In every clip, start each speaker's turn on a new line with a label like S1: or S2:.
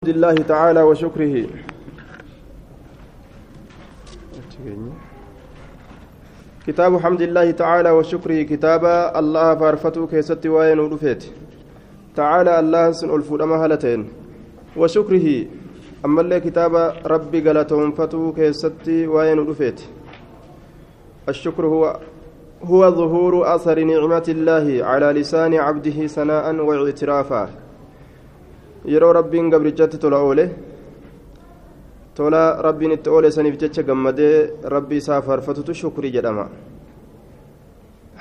S1: الحمد لله تعالى وشكره. كتاب حمد الله تعالى وشكره كتاب الله فارفتو كيست وين ودفيت. تعالى الله سن الفودما هلتين. وشكره أما اللي كتاب ربي قالتهم فتو كيست وين ودفيت. الشكر هو هو ظهور أثر نعمة الله على لسان عبده ثناء واعترافا. Yeroo rabbiin gabrichatti tola oole tola rabbiin itti oole saniif jecha gammadee rabbi isaa faarfatutu shukrii jedhama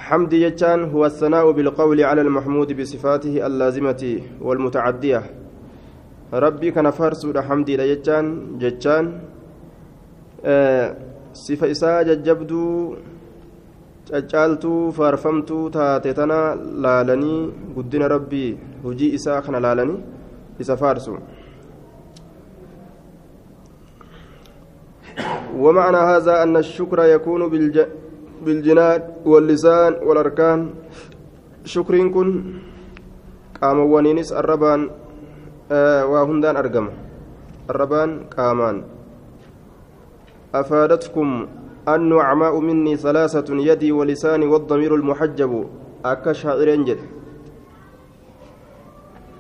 S1: حمد يجان هو الثناء بالقول على المحمود بصفاته اللازمة والمتعدية ربي كان فارس حمدي يجان ججان آه صفة إساء ججبدو caccaaltuu faarfamtuu taate tana laalanii guddina rabbii hujii isaa kana laalanii faarsu ومعنى هذا أن الشكر يكون بالج... بالجنان واللسان والأركان. شكر كن قام ونينس الربان آه وهندان أرقم. الربان قامان. أفادتكم النعماء مني ثلاثة يدي ولساني والضمير المحجب. أكشعر جد.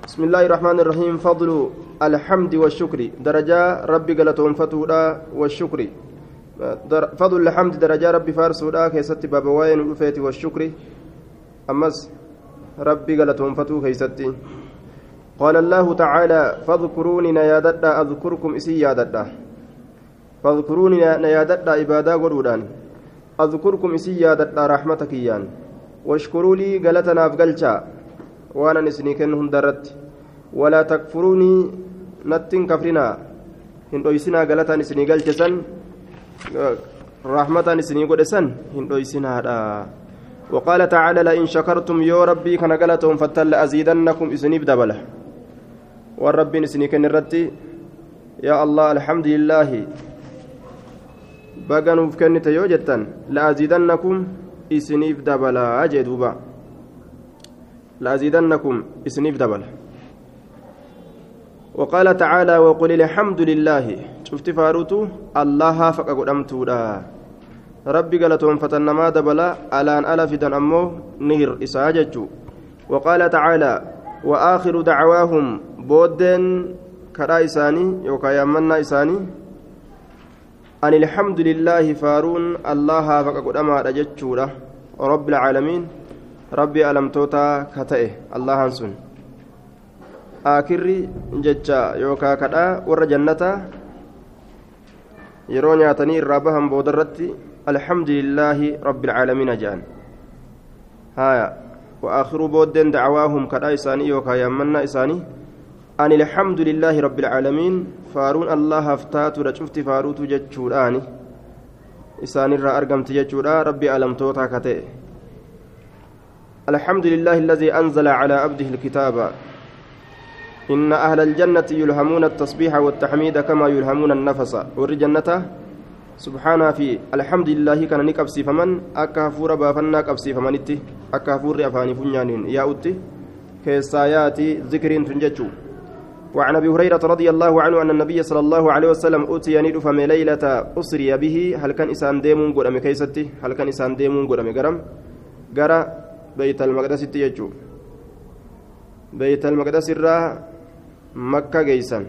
S1: بسم الله الرحمن الرحيم. فضل الحمد والشكر. درجة ربي قالتهم فتودا والشكر. فضل الحمد درجة ربي فارسودا. كيست بابوين الأفيت والشكر. أمس ربي قالتهم فتو كيستي. قال الله تعالى فاذكروني نياددا أذكركم إسي ياددا فاذكروني نياددا عبادا قرودان أذكركم إسي ياددا رحمتك يان. واشكروا لي قالتنا أفقلشا وأنا نسني كن هندرت. ولا تكفروني نتن كفرنا. هن دويسنا غلطا نسني غلچسن رحمة نسني قدسن هن دويسنا وقال تعالى لئن شكرتم يا ربي كان غلطهم فتل أزيدنكم إسنيب دبله والرب نسني كن الرتي يا الله الحمد لله. بغنوف كنت يوجتن لأزيدنكم إسنيب دبلا أجدوبا. لأزيدنكم إسنيف دبل. وقال تعالى وقل الحمد لله. شفت فاروتو؟ الله فقد أمتودا ربي قالتهم فتنما دبلا. ألان ألفدا أمو نهر إساججو. وقال تعالى وآخر دعواهم بودن كرا إساني يوكا يمنا إساني. أن الحمد لله فارون الله فقد أمتودا رب العالمين. Rabbi alamtoota ka ta'e allahan sun aakirri jecha yookaa kadhaa warra jannataa yeroo nyaatanii irraa bahan boodarratti alhamdu lillaahi rabbi alcaalamiina jedhan haya وآخر بودن دعواهم يوكا يمنا إساني أن الحمد لله رب العالمين فارون الله هفتات رجفت فاروت جتشوراني إساني را أرقمت جتشورا ربي ألم توتا كتئ الحمد لله الذي أنزل على عبده الكتاب. إن أهل الجنة يلهمون التصبيح والتحميد كما يلهمون النفس. والجنة سبحانه في الحمد لله كان نكبسي فمن أكافور بافنا كبسي فمن إتي. أكافور أفاني فنيانين. يا أتي كيسايات ذكر تنججو. وعن أبي هريرة رضي الله عنه أن النبي صلى الله عليه وسلم أوتي ندفم ليلة أسري به. هل كان انسان ديمون قدام كيستي؟ هل كان انسان ديمون قرم؟ قرأ بيت المقدس يجو بيت المقدس الرا مكة جيسان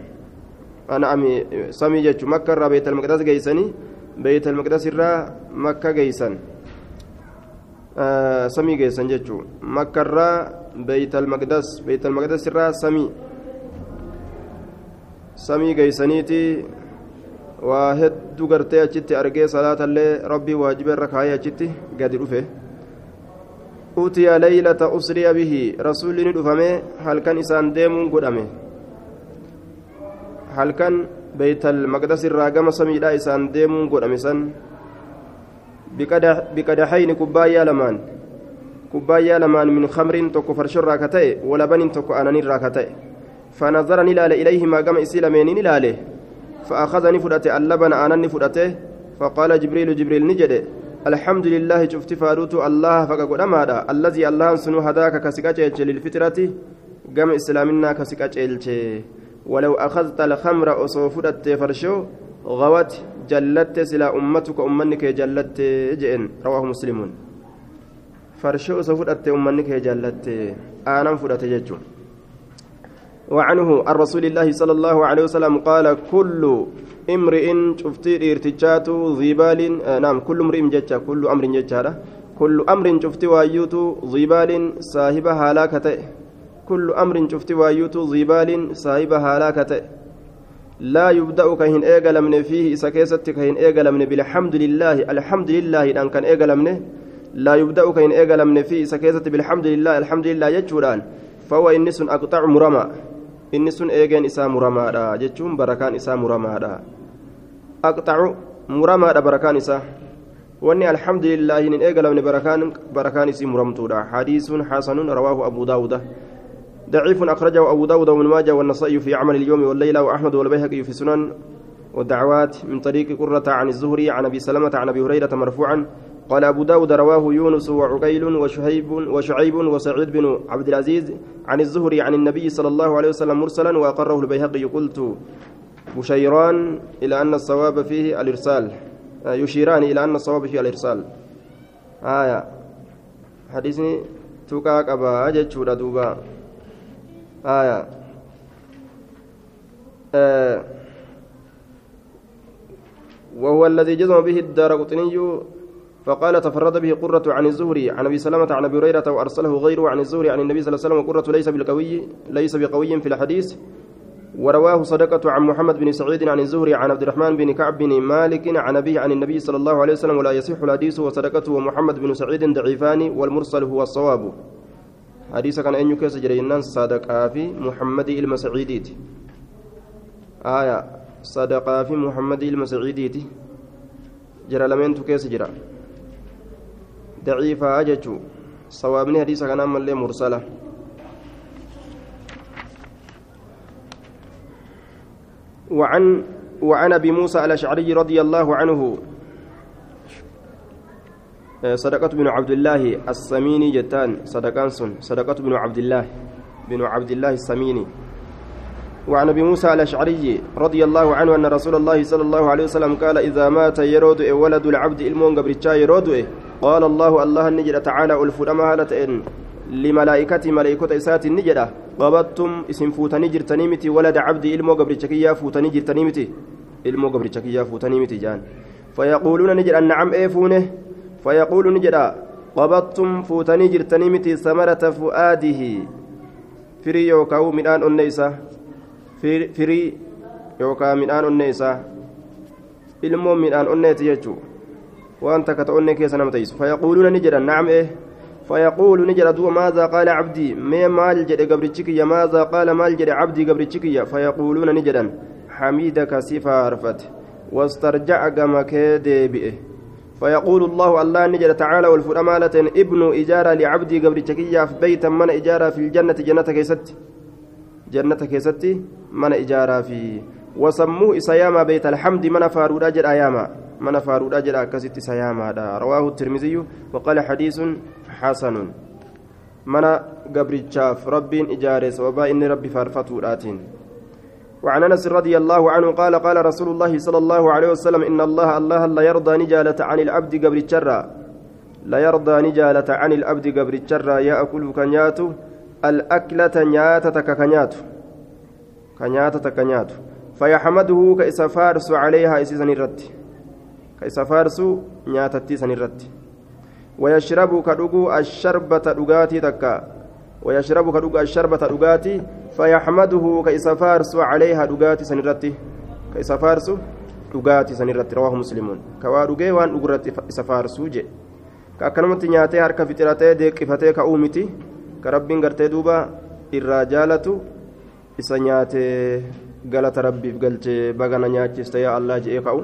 S1: أنا أمي سامي جتشو مكة الرا بيت المقدس جيساني بيت المقدس الرا مكة جيسان آه سامي جيسان جتشو مكة الرا بيت المقدس بيت المقدس الرا سامي سامي جيسانيتي waa hedduu gartee achitti argee salaatallee rabbii waajiba irra kaayee achitti gadi dhufe. أوتي ليلة أسري به رسول ندفمه هل كان إسان ديمون قدامه؟ هل كان بيت المقدس الراقم سميدا إسان ديمون قدامه سن؟ بقدحين كبايا لمان. كبايا لمان من خمر تكو فرشر راكتئ ولبن تكو أنانين راكتئ فنظر نلال إليهما قم إسلامين نلاله. فأخذني فدته اللبن أناني فدته. فقال جبريل جبريل نجده. الحمد لله شفت فاروت الله فقد أمادا الذي الله سنو هداك كسكاچ للفطرة قام إسلامنا كسكاچ ولو أخذت الخمر أصوفت فرشو غوت جلت سلا أمتك أمنك جلت جئن رواه مسلمون فرشو أصوفت أمنك جلت آنم فرت ججو وعنه عن رسول الله صلى الله عليه وسلم قال كل امرئ شفتي ارتجات ضبال آه نعم كل امرئ جتة كل أمر جتة كل أمر شفتي وأيوت ضبال صاحب هلاكته كل أمر شفتي وأيوت ضبال صاحب هلاكته لا يبدأ كهن إيجا لمن فيه إسكيست كهن إيجا لمن بالحمد لله الحمد لله إن كان إيجا لمن لا يبدأ كهن إيجا لمن فيه إسكيست بالحمد لله الحمد لله يجوران. فهو إنس أقطع مرمى. Inni sun eegeen isaa muramaadha jechuun barakaan isaa muramaadha aqxacu muramaadha barakaan isaa wanni alxamdulillaahi hin eegalamne barakaan barakaan isii muramtuudha xadiisun xasanun rawaahu abu daawuda ضعيف أخرجه أبو داود وابن ماجه والنصائي في عمل اليوم والليلة وأحمد والبيهقي في سنن والدعوات من طريق قرة عن الزهري عن أبي سلمة عن أبي هريرة مرفوعا قال أبو داود رواه يونس وعقيل وشهيب وشعيب وسعيد بن عبد العزيز عن الزهري عن النبي صلى الله عليه وسلم مرسلا وأقره البيهقي. قلت بشيران إلى أن الصواب فيه الإرسال. آه، يشيران إلى أن الصواب فيه الإرسال. آية. حديثني توكاك أبا أجد دوبا. آية. آه. وهو الذي جزم به الدار قطني فقال تفرد به قرة عن الزهري عن أبي سلمة عن أبي هريرة وأرسله غيره عن الزهري عن النبي صلى الله عليه وسلم قرة ليس بالقوي ليس بقوي في الحديث. ورواه صدقة عن محمد بن سعيد عن الزهري عن عبد الرحمن بن كعب بن مالك عن أبيه عن النبي صلى الله عليه وسلم ولا يصح الحديث وصدقته ومحمد بن سعيد ضعيفان والمرسل هو الصواب. حديث كان أن يكيس جرينان صدقة في محمد المسعيديت آية صدقة في محمد المسعيديت جرى لمن تكيس جرى. أججو صوابني حديث كان أما اللي مرسلة وعن وعن أبي موسى الأشعري رضي الله عنه صدقة بن عبد الله السميني جتان. صدقان سن. صدقة بن عبد الله. بن عبد الله السميني. وعن أبي موسى الأشعري رضي الله عنه أن رسول الله صلى الله عليه وسلم قال إذا مات يرود ولد العبد إلمون قبرتشا يرود قال الله الله نجد تعالى الفرما هالة لملائكة ملائكة إسات نجد. قبضتم اسم فوتني جرتني متي. ولد عبدي إلمو قبر شكيا فوتني جرتني متي. إلمو قبر شكيا فوتني متي جان. فيقولون نجد نعم إيه فونه؟ فيقول نجد. قبضتم فوتني جرتني متي ثمرة فؤاده. firii yookaan midhaan onnee isaa firii yookaan midhaan onnee isaa ilmoo midhaan onneeti jechuudha وأنت كتؤني كيس نمتيس فيقولون نجد. نعم إيه. فيقول نجد. دو ماذا قال عبدي؟ ما مال جد قبرتشكية ماذا قال مال جد عبدي قبرتشكية فيقولون نجدا حميدك سفا عرفت. واسترجع كما كدبئه فيقول الله الله نجد تعالى والفرمالة ابن إجارة لعبدي قبرتشكية في بيتا من إجارة في الجنة جنة كيست. جنة كيست. من إجارة في. وسموه إسياما بيت الحمد. من فارود أجر أياما. من فارود أجر أكست سياما رواه الترمذي وقال حديث حسن من قبرتشاف رب إجارة وبا إن ربي فارفتو آتين وعن انس رضي الله عنه قال قال رسول الله صلى الله عليه وسلم ان الله الله لا يرضى نجالة عن العبد قبر الشرى لا يرضى نجالة عن العبد قبر الشرى يأكل كنياتو الأكلة نياتة كنياتو كنياتة كنياتو فيحمده كإسفارس عليها إسيسن الرد كإسفارس نياتتي سن الرد ويشرب كدغو الشربة دغاتي تكا ويشرب كدغو الشربة دغاتي فيحمده كإسفارس عليها دغاتي سنرتي كإسفارس دغاتي سنرتي رواه مسلمون كوا دغي وان دغرتي إسفارسو جي كأكنمت نياتي هركا فطرتي ديقفتي كأومتي كربين غرتي دوبا الرجالة isa nyaatee galata rabbiif galchee bagana nyaachiste yaa allah je'ee ka'u.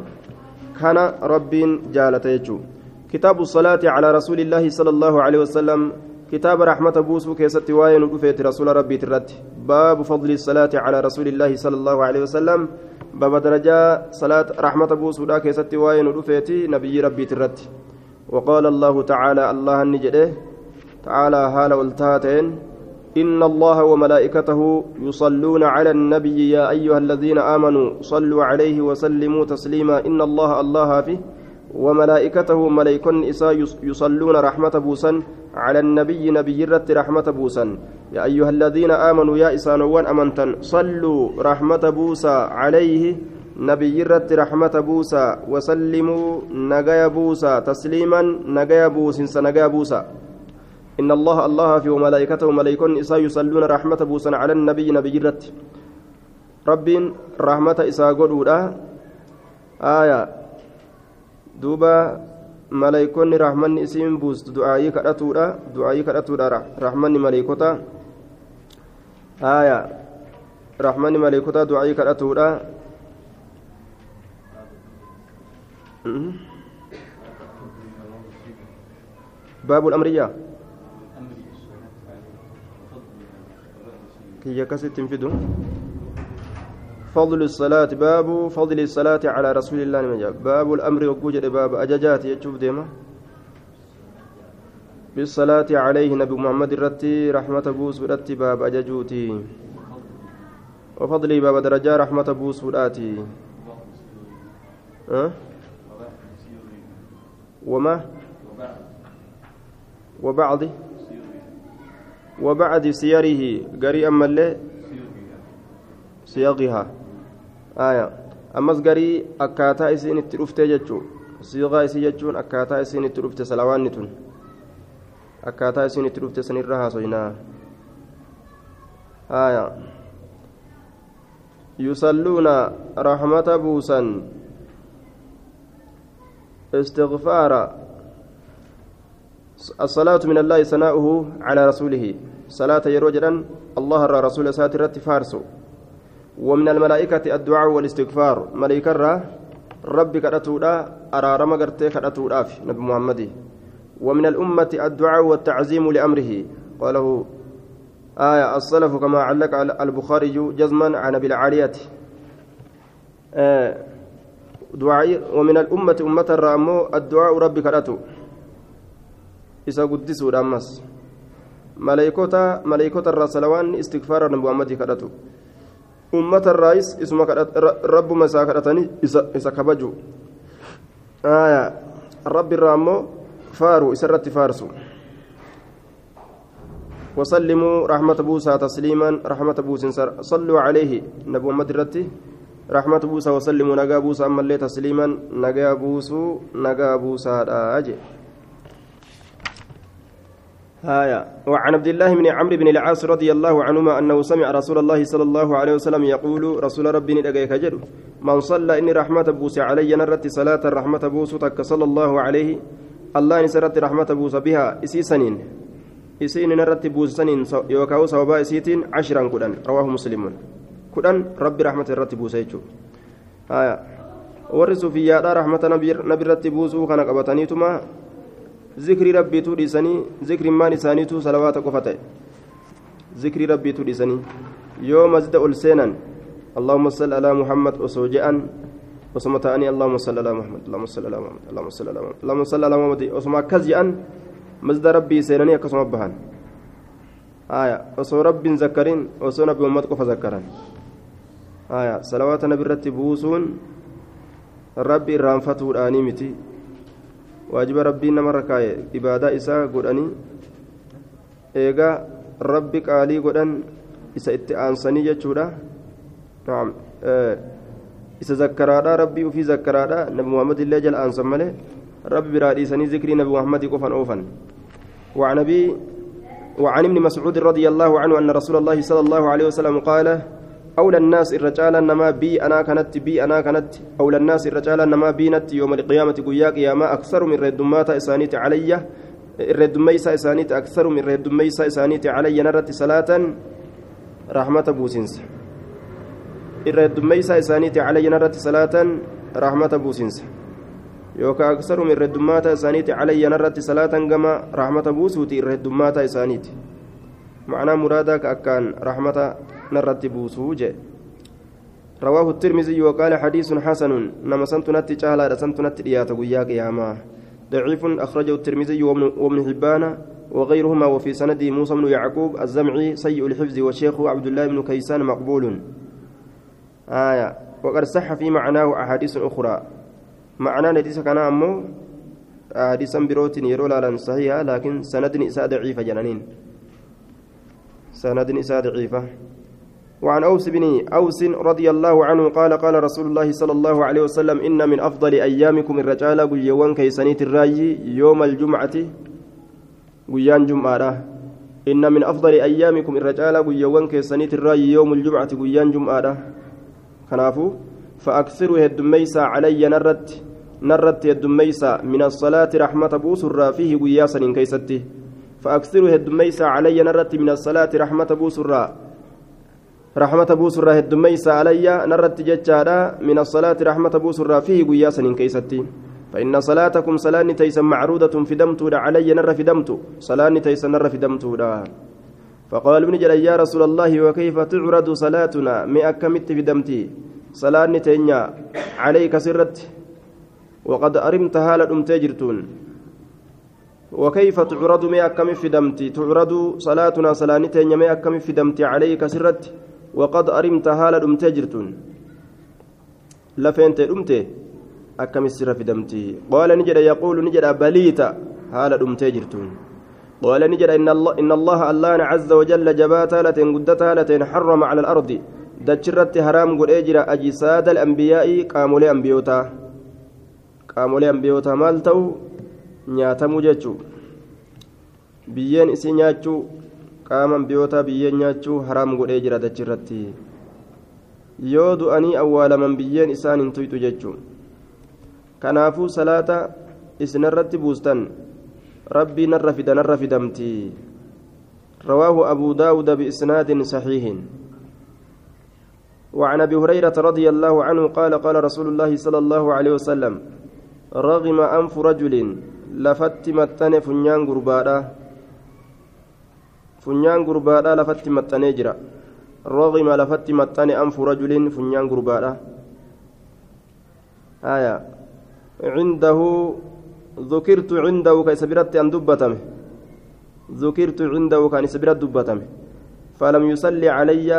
S1: Kana rabbiin jaalata jechuudha kitaabu salaati calaa rasuulillaahi sala allahu alaihi wasalam كتاب رحمة بوسو كيست واين ودفيت رسول ربي ترت باب فضل الصلاة على رسول الله صلى الله عليه وسلم. باب درجة صلاة رحمة بوسو دا كيست واين ودفيت نبي ربي ترت وقال الله تعالى الله النجده تعالى هال والتاتين. إن الله وملائكته يصلون على النبي يا أيها الذين آمنوا صلوا عليه وسلموا تسليما إن الله الله فيه وملائكته ملائكة إساء يصلون رحمة بوسا على النبي نبي رت رحمة بوسا يا أيها الذين آمنوا يا إسانوان أمنتا صلوا رحمة بوسا عليه نبي رت رحمة بوسا وسلموا نجايا بوسا تسليما نجايا بوسا نجايا بوسا إن الله الله في وملائكته ملائكون إساء يصلون رحمة بوسا على النبي نبي رت رب رحمة إساء قدودا آية دوبا maleeykonni rahmanni isiin buustu du'aayii kadhatuudha du'aayii kadhatuudha rahmanni maleeykota aya rahmanni maleeykota du'aayii kadhatuudha باب الأمرية كي يكسر تنفذه فضل الصلاة باب فضل الصلاة على رسول الله باب الأمر وجود باب أججات يشوف ديما. بالصلاة عليه نبي محمد الرتي رحمة بوس ودتي باب أججوتي وفضل باب درجة رحمة بوس وداتي. أه؟ وما؟ وبعض وبعد سيره قري أما اللي سياقها. آية. أمس قري أكاتا إسين التروفتي جتشو. صيغة إسي جتشون أكاتا إسين التروفتي سلوان نتون. أكاتا إسين التروفتي سنرها صينا آية. يصلون رحمة بوسا استغفار. الصلاة من الله ثناؤه على رسوله. صلاة يروجدا الله الرسول ساترت فارسو ومن الملائكة الدعاء والاستغفار. ملائكة ربي كرتودا أرارما قرتي كرتودا في نبي محمد. ومن الأمة الدعاء والتعزيم لأمره. قاله آية السلف كما علق البخاري جزما عن أبي العالية. آه دعاء ومن الأمة أمة الرامو الدعاء ربي كرتو. إذا قدسوا أمس ملائكة ملائكة الرسلوان استغفار نبي محمد كرتو ummata irraayis isuma rabbuma isaa kadhatanii isa kabaju. Rabbi irraa ammoo faaru isa irratti faarsu. وسلموا رحمة بوسى تسليما رحمة بوسى صلوا عليه نبي محمد الرتي رحمة بوسى وسلموا نجا بوسى أما اللي تسليما نجا بوسو نجا بوسى هايا. وعن عبد الله بن عمرو بن العاص رضي الله عنهما أنه سمع رسول الله صلى الله عليه وسلم يقول رسول ربي ندقيك جد من صلى إني رحمة بوس علي نرت صلاة رحمة بوس صلى الله عليه. الله نسرت رحمة بوس بها إسي سنين. إسي نرت بوس سنين يوكاو سوبا إسيتين عشرا كدن. رواه مسلم. كدن ربي رحمة رت بوس هايا. ورسوا في يادا رحمة نبي رت بوسو كان قبطانيتما rabbiituu dhiisanii zikriin maan isaaniitu salawaata qofa ta'e zikrii rabbiituu dhiisanii yoo masjida ol seenan اللهم صل على محمد وسوجئا وسما تاني اللهم صل على محمد اللهم صل على محمد اللهم صل على محمد اللهم صل على محمد وسما كزيا مزد ربي سيرني كسما بهان آية وسو رب ذكرين وسو نبي محمد قف ذكران آية صلوات نبي رتبوسون ربي رانفتو الآني متي waajiba rabbiin namarra kaa'e ibaadaa isaa godhanii eegaa rabbi qaalii godhan isa itti aansanii jechuudha isa zakkaraadha rabbii ufii zakkaraadha nabi muhammad illee jala aansan malee rabbi biraa dhiisanii zikrii nabi muhammadii qofan oofan وعن ابي وعن ابن مسعود رضي الله عنه ان رسول الله صلى الله عليه وسلم قال أولى الناس الرجال نما بي أنا كانت بي أنا كانت. أولى الناس الرجال نما بينت يوم القيامة قياك يا ما أكثر من ردمات إسانيت علي. الردميسا إسانيت أكثر من ردميسا إسانيت علي. نرت صلاة رحمة بوسنس. الردميسا إسانيت علي نرت صلاة رحمة بوسنس. يوكا أكثر من ردمات إسانيت علي نرت صلاة كما رحمة بوسوتي. الردمات إسانيت. معنى مرادك أكان رحمة نرت بوسوجه رواه الترمذي وقال حديث حسن. نما سنت نتي جهلا سنت نتي ديات ويا قياما. ضعيف أخرجه الترمذي وابن حبان وغيرهما وفي سند موسى بن يعقوب الزمعي سيء الحفظ وشيخه عبد الله بن كيسان مقبول. آية. وقد صح في معناه أحاديث أخرى. معناه نديس كان أمو أحاديثا بروت يرولا صحيحة لكن سند نساء ضعيفة جنانين. سند نساء ضعيفة. وعن أوس بن أوس رضي الله عنه قال قال رسول الله صلى الله عليه وسلم إن من أفضل أيامكم الرجال قيوان كيسانيت الرأي يوم الجمعة قيان جمعة. إن من أفضل أيامكم الرجال قيوان كيسانيت الرأي يوم الجمعة قيان جمعة. كنافو؟ فأكثروا الدميسة علي نرت نرت الدميسة من الصلاة رحمة بوسر فيه قياسا كيستي. فأكثروا الدميسة علي نرت من الصلاة رحمة بوسر رحمة بوسر الدميسة علي نرت ججارا من الصلاة رحمة بوسر فيه قياسا كيستي. فإن صلاتكم صلاة تيسا معروضة في دمتو علي نر في دمتو. صلاة تيسا نر في دمتو فقال ابن جل يا رسول الله وكيف تعرض صلاتنا؟ مئة كمت في دمتي. صلاة تينيا عليك سرت وقد أرمت هالة أمتجرتون وكيف تعرض مئة كم في دمتي؟ تعرض صلاتنا صلاة تينيا مئة كم في دمتي. عليك سرت وقد أرمت هالة أمتجرتون لفين تأمتي أكم السر في دمتي قال نجد يقول نجد بليت هالة أمتجرتون قال نجد إن الله إن الله الله عز وجل جبات هالة قدت هالة حرم على الأرض. دجرت حرام قل أجر أجساد الأنبياء قاموا لأنبيوتا قاموا لأنبيوتا مالتو nyaatamu jechuun biyyeen isii qaama ambiyootaa biyyeen nyaachuu haraam godhee jira dachirratti yoo du'anii awwaalaman biyyeen isaan hin tuyxu jechuun kanaafuu salaata isinarratti buustan rabbii narra fida narra fidamti رواه أبو داود بإسناد صحيح وعن أبي هريرة رضي الله عنه قال قال رسول الله صلى الله عليه وسلم رغم أنف رجل لفت متن فنيان غربادا فنيان غربادا لفت متن جرا رغم لفت متن أنف رجل فنيان غربادا آية عنده ذكرت عنده كيسبرت أن دبتمه ذكرت عنده كان سبرت دبتمه فلم يصلي علي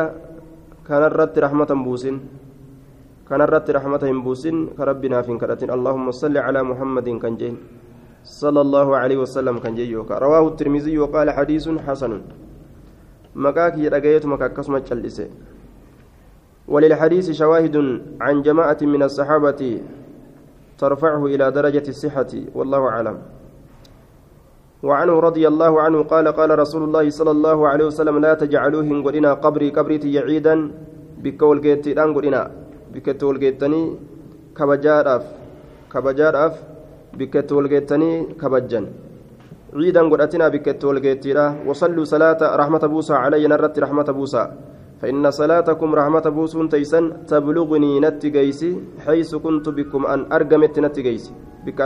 S1: كان الرت رحمة بوسن كان الرت رحمة بوسن كربنا في كرتين اللهم صل على محمد كان جين صلى الله عليه وسلم كان جيوكا رواه الترمذي وقال حديث حسن مكاك يرقيت مكاك كسمة جلسة وللحديث شواهد عن جماعة من الصحابة ترفعه إلى درجة الصحة والله أعلم وعنه رضي الله عنه قال قال رسول الله صلى الله عليه وسلم لا تجعلوه قلنا قبري قبري عيدا بكول جيتان قلنا بكتول جيتني كبجار أف كبجار أف بكت والجيتني كبجن عيدا قرأتنا بكت والجيتنا وصلوا صلاة رحمة بوسى علي نرت رحمة بوسى فإن صلاتكم رحمة بوسون تيسن تبلغني نتجيسي حيث كنت بكم أن أرجمت نتجيسي بك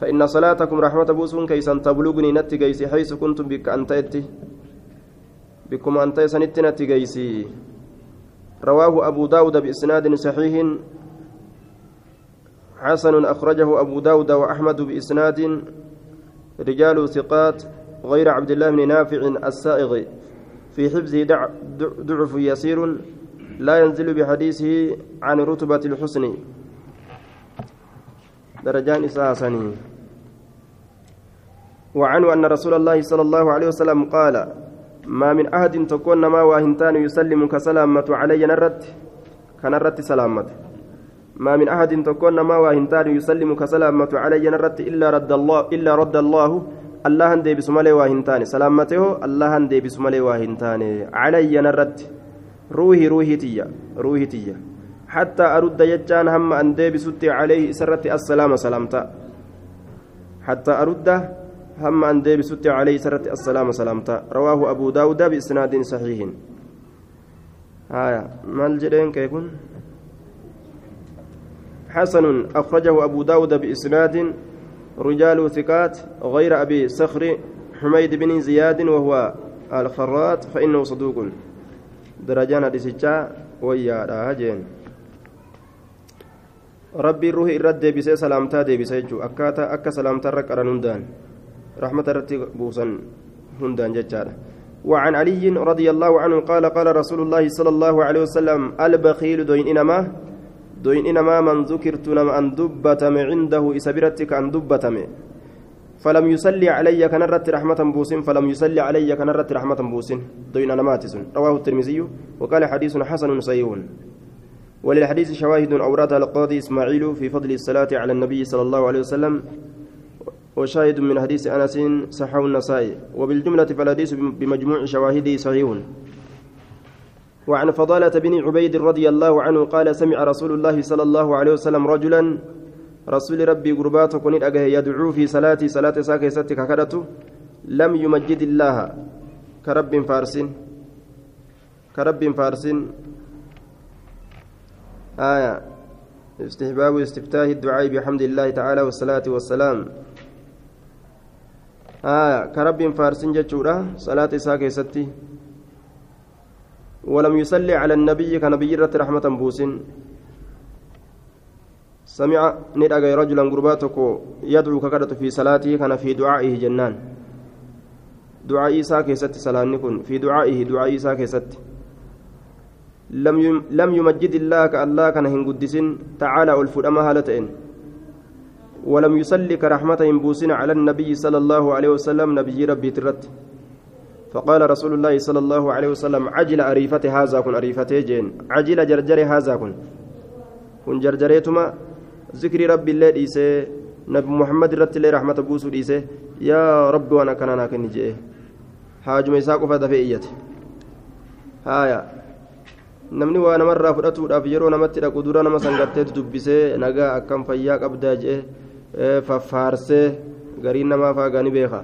S1: فإن صلاتكم رحمة بوسون كيسن تبلغني نتجيسي حيث كنتم بك أنتت بكم أنت سنت نتجيسي رواه أبو داود بإسناد صحيح حسن أخرجه أبو داود وأحمد بإسناد رجال ثقات غير عبد الله بن نافع السائغ في حفظه ضعف يسير لا ينزل بحديثه عن رتبة الحسن. درجان إساسني وعنه أن رسول الله صلى الله عليه وسلم قال ما من أحد تكون ما واهنتان يسلم كسلامة علي نرت كنرت سلامته. ما من أحد تكون ما وهنتان يسلم كسلامة علي نرت إلا رد الله إلا رد الله. الله هندي بسمالي وهنتان سلامته الله هندي بسمالي وهنتان علي نرت روحي روحي تيا. روحي تيا. حتى أرد يجان هم أن ديبسوتي عليه سرت السلام سلامتا. حتى أرد هم أن ديبسوتي عليه سرت السلام سلامتا. رواه أبو داود بإسناد صحيح. هايا مال جرين كيكون حسن أخرجه أبو داود بإسناد رجال ثقات غير أبي صخر حميد بن زياد وهو الخراط فإنه صدوق. درجان حديثا ويا راجين. ربي روحي إرد ديبسي سلامتا ديبسي جو. أكاتا أكا سلامتا رك أرانوندان رحمة رتي بوسا هندان ججارة وعن علي رضي الله عنه قال قال رسول الله صلى الله عليه وسلم البخيل دوين إنما دوين إنما من ذكرت نما أن دبتم عنده إسبرتك أن دبتم. فلم يصلي علي كنرت رحمة بوسن فلم يصلي علي كنرت رحمة بوسن دوين أنا ماتس رواه الترمذي وقال حديث حسن صحيح. وللحديث شواهد أوردها القاضي إسماعيل في فضل الصلاة على النبي صلى الله عليه وسلم. وشاهد من حديث أنس صححه النسائي. وبالجملة فالحديث بمجموع شواهده صحيح. وعن فضالة بن عبيد رضي الله عنه قال سمع رسول الله صلى الله عليه وسلم رجلا رسول ربي قربات كن يدعو في صلاتي صلاة ساكي ستك كدته لم يمجد الله. كرب فارس كرب فارس آية. استحباب استفتاح الدعاء بحمد الله تعالى والصلاة والسلام. آية. كرب فارس جتشورا صلاة ساكي ستي. ولم يصلي على النبي كنبي رحمة بوسن. سمع ندعى رجلا قرباتك يدعو ككدة في صلاته كان في دعائه جنان. دعاء إيسا كيست سلانكن في دعائه دعاء إيسا كيست لم لم يمجد الله كالله كان هنقدس تعالى والفرما هالتين ولم يصلي كرحمة بوسنا على النبي صلى الله عليه وسلم نبي ربي ترت. فقال رسول الله صلى الله عليه وسلم عجل أريفة هذا كن. أريفة جين عجل جرجر هذا كن. كن جرجريتما. ذكر ربي الله ديسه. نبي محمد رت الله رحمة بوسو ديسه. يا رب وأنا كان أنا كن جيه حاج ميساق فدفئيت هايا. namni waa namarraa fudhatuudhaaf yeroo namatti dhaqu dura nama sangatteetu dubbisee nagaa akkam fayyaa qabdaa jee faffaarsee gariin namaa faagaani beeka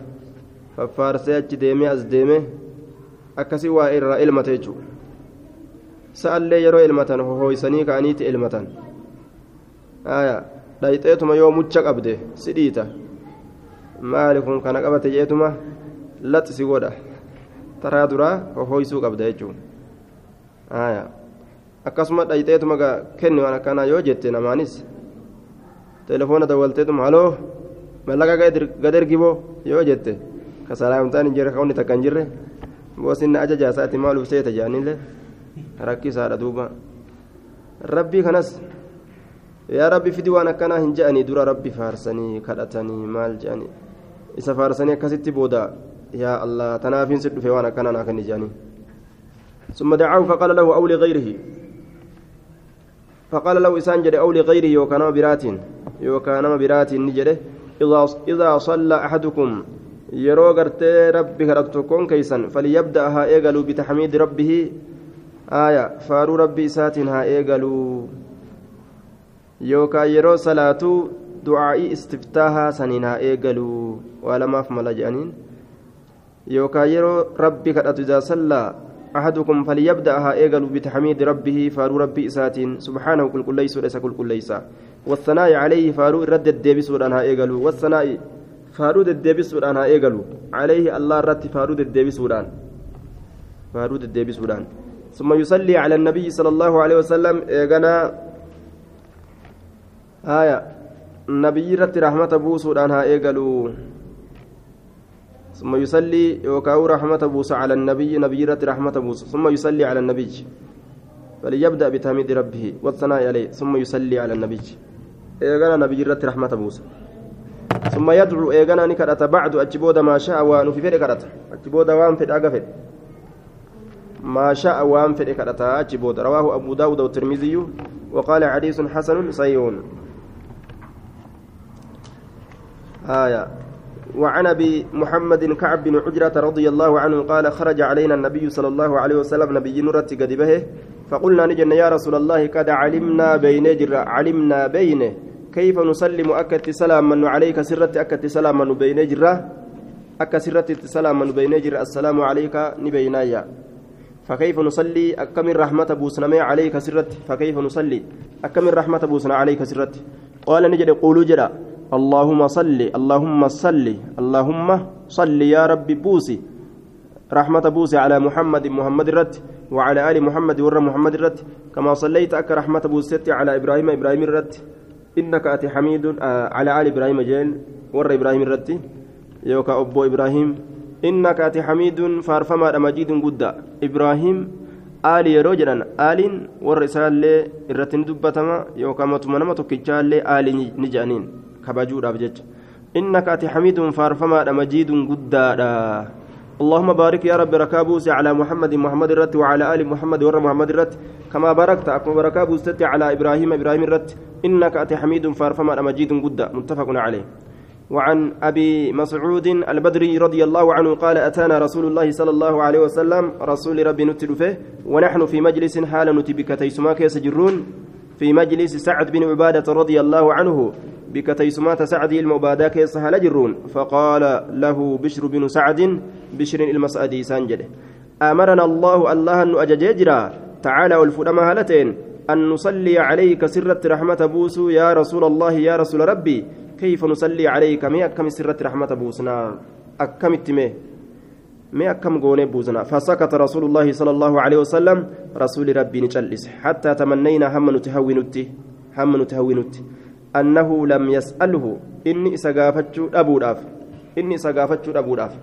S1: faffaarsee achi deemee as deemee akkasii waa irraa ilmate jechuudha. Sa'allee yeroo ilmatan hohoysanii ka'aniiti ilmatan. Dhayxeetuma yoo mucha qabde si dhiita. Maali kun kana qabate jeetuma? Laxsi godha. Taraa duraa hohoysuu qabda jechuudha. akkasuma dhayxeetuma waan akkanaa yoo jette namaanis. Telefoona dawwalteetuma haloo mallaqa gad ergiboo yoo jette salaamtaan hin jirre ka onni takka hin jirre boosinna ajajaa isaati maal ufseeta jaanillee rakkisaadha duuba rabbii kanas yaa rabbi fidi waan akkanaa hin je'anii dura rabbi faarsanii kadhatanii maal je'anii isa faarsanii akkasitti booda yaa allah tanaafiin si dhufe waan akkanaa naa kenni je'anii ثم دعاه فقال له أو لغيره فقال له إسان جده أو لغيره يوكان برات يوكان برات نجده إذا إذا صلى أحدكم yeroo gartee rabbi kadhatu tokkoon keeysan falyabda haa eegaluu bitaxmiidi rabbihi aya faaruu rabbi isaatiin haa eegaluu yookaan yeroo salaatuu du'aa'ii istiftaahaa saniin haa eegaluu waa lamaaf mala jedhaniin yookaan yeroo rabbi kadhatu idaa sallaa أحدكم فليبدأها إيجل بتحميد ربه فارو ربي إساتين سبحانه كل كل ليس وليس كل كل ليس والثناء عليه فارو رد إيجل والثناء ودانها إيجل عليه الله رد فارو الديبس ودان فارو الديبس ودان ثم يصلي على النبي صلى الله عليه وسلم. إيجنا آية. النبي رد رحمة بوس ودانها إيجلوا ثم يصلي يوكاو رحمة بوس على النبي. نبي رحمة بوس. ثم يصلي على النبي. فليبدأ بتحميد ربه والثناء عليه. ثم يصلي على النبي. إيغانا نبي رحمة بوس. ثم يدعو إيغانا نكرة بعد أجبود ما شاء وأن في فرق كرة أجبود وان في أقفل ما شاء وان في كرة أجبود. رواه أبو داود والترمذي وقال حديث حسن صحيح. آية. وعن أبي محمد كعب بن عجرة رضي الله عنه قال خرج علينا النبي صلى الله عليه وسلم نبي نرت قد فقلنا نجن يا رسول الله قد علمنا بين علمنا بينه. كيف نسلم أكت سلاما عليك سرت أكت سلاما بين جرة؟ أك سرت سلاما بين جرة السلام عليك نبينايا. فكيف نصلي؟ أكم الرحمة بوسنا عليك سرت؟ فكيف نصلي؟ أكم الرحمة بوسنا عليك سرت؟ قال نجد قولوا جرا اللهم صل اللهم صل اللهم صل يا ربي بوسي. رحمة بوسي على محمد محمد الرد وعلى آل محمد ور محمد الرد كما صليت أك رحمة بوسيتي على إبراهيم إبراهيم الرد إنك أتي حميد آه على آل إبراهيم جين ور إبراهيم الرد يوكا أبو إبراهيم. إنك أتي حميد فارفما مجيد قد. إبراهيم آل يروجنا آل والرسالة الرتن دبتما يوكا متمنما تكجال آل نجانين. كباجور أبجج إنك أتي حميد فارفما مجيد قد. اللهم بارك يا رب ركابوس على محمد محمد الرت وعلى آل محمد ور محمد الرت كما باركت أكما بركابوس على إبراهيم إبراهيم الرت إنك أتي حميد فارفما مجيد قد متفق عليه. وعن أبي مسعود البدري رضي الله عنه قال أتانا رسول الله صلى الله عليه وسلم رسول ربي نتلفه ونحن في مجلس حال نتبك تيسماك يسجرون في مجلس سعد بن عبادة رضي الله عنه بك تيسمات سعد المبادة كيس جرون. فقال له بشر بن سعد بشر المسعدي سانجده أمرنا الله الله أن أجججرا. تعالى والفرما هالتين. أن نصلي عليك سرة رحمة بوسو يا رسول الله يا رسول ربي. كيف نصلي عليك؟ مي أكم سرة رحمة بوسنا؟ أكم التمي مي أكم قوني بوسنا؟ فسكت رسول الله صلى الله عليه وسلم. رسول ربي نجلس. حتى تمنينا هم نتهونتي هم نتهونتي أنه لم يسأله إني سقافتشو أبو داف إني سقافتشو أبو داف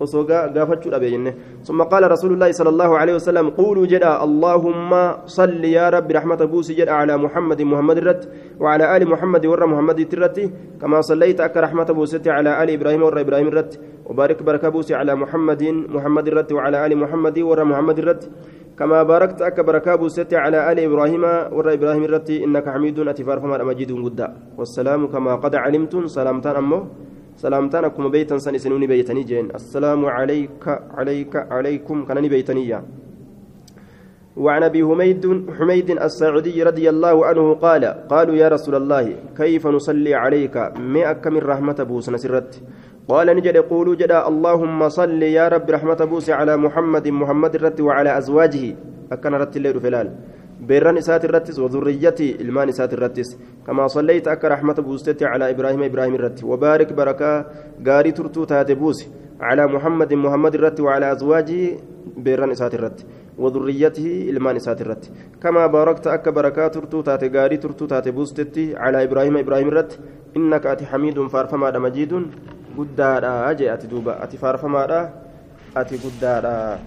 S1: osoo gaafachuu dhabe jenne ثم قال رسول الله صلى الله عليه وسلم قولوا جدا اللهم صل يا رب رحمة بوسي جدا على محمد محمد الرت وعلى آل محمد ور محمد الرت كما صليت أك رحمة بوسي على آل إبراهيم ور إبراهيم الرت وبارك بركة بوسي على محمد محمد الرت وعلى آل محمد ور محمد الرت كما باركت أك بركة بوسي على آل إبراهيم ور إبراهيم الرت إنك حميد أتفار فما مجيد قدا والسلام كما قد علمتم سلامتان أمه سلامتان أكما بيتا سنسنوني بيتني جين. السلام عليك عليك عليكم كانني بيتني وعن أبي حميد حميد الساعدي رضي الله عنه قال قالوا يا رسول الله كيف نصلي عليك؟ مئك من رحمة بوس نسرت قال نجد قولوا جدا اللهم صل يا رب رحمة بوس على محمد محمد الرت وعلى أزواجه. أكن رت الليل فلال بيران إسات الرتس وذريتي إلمان إسات الرتس. كما صليت أك رحمة بوستي على إبراهيم إبراهيم الرت وبارك بركة غاري ترتو تاتبوس على محمد محمد الرت وعلى أزواجه بيران إسات الرت. وذريته إلمان إسات الرت. كما باركت أك بركة ترتو تات غاري ترتو تاتبوستي على إبراهيم إبراهيم الرت إنك أتي حميد فارفما مجيد قدادا أجي أتي دوبا أتي فارفما أتي قدادا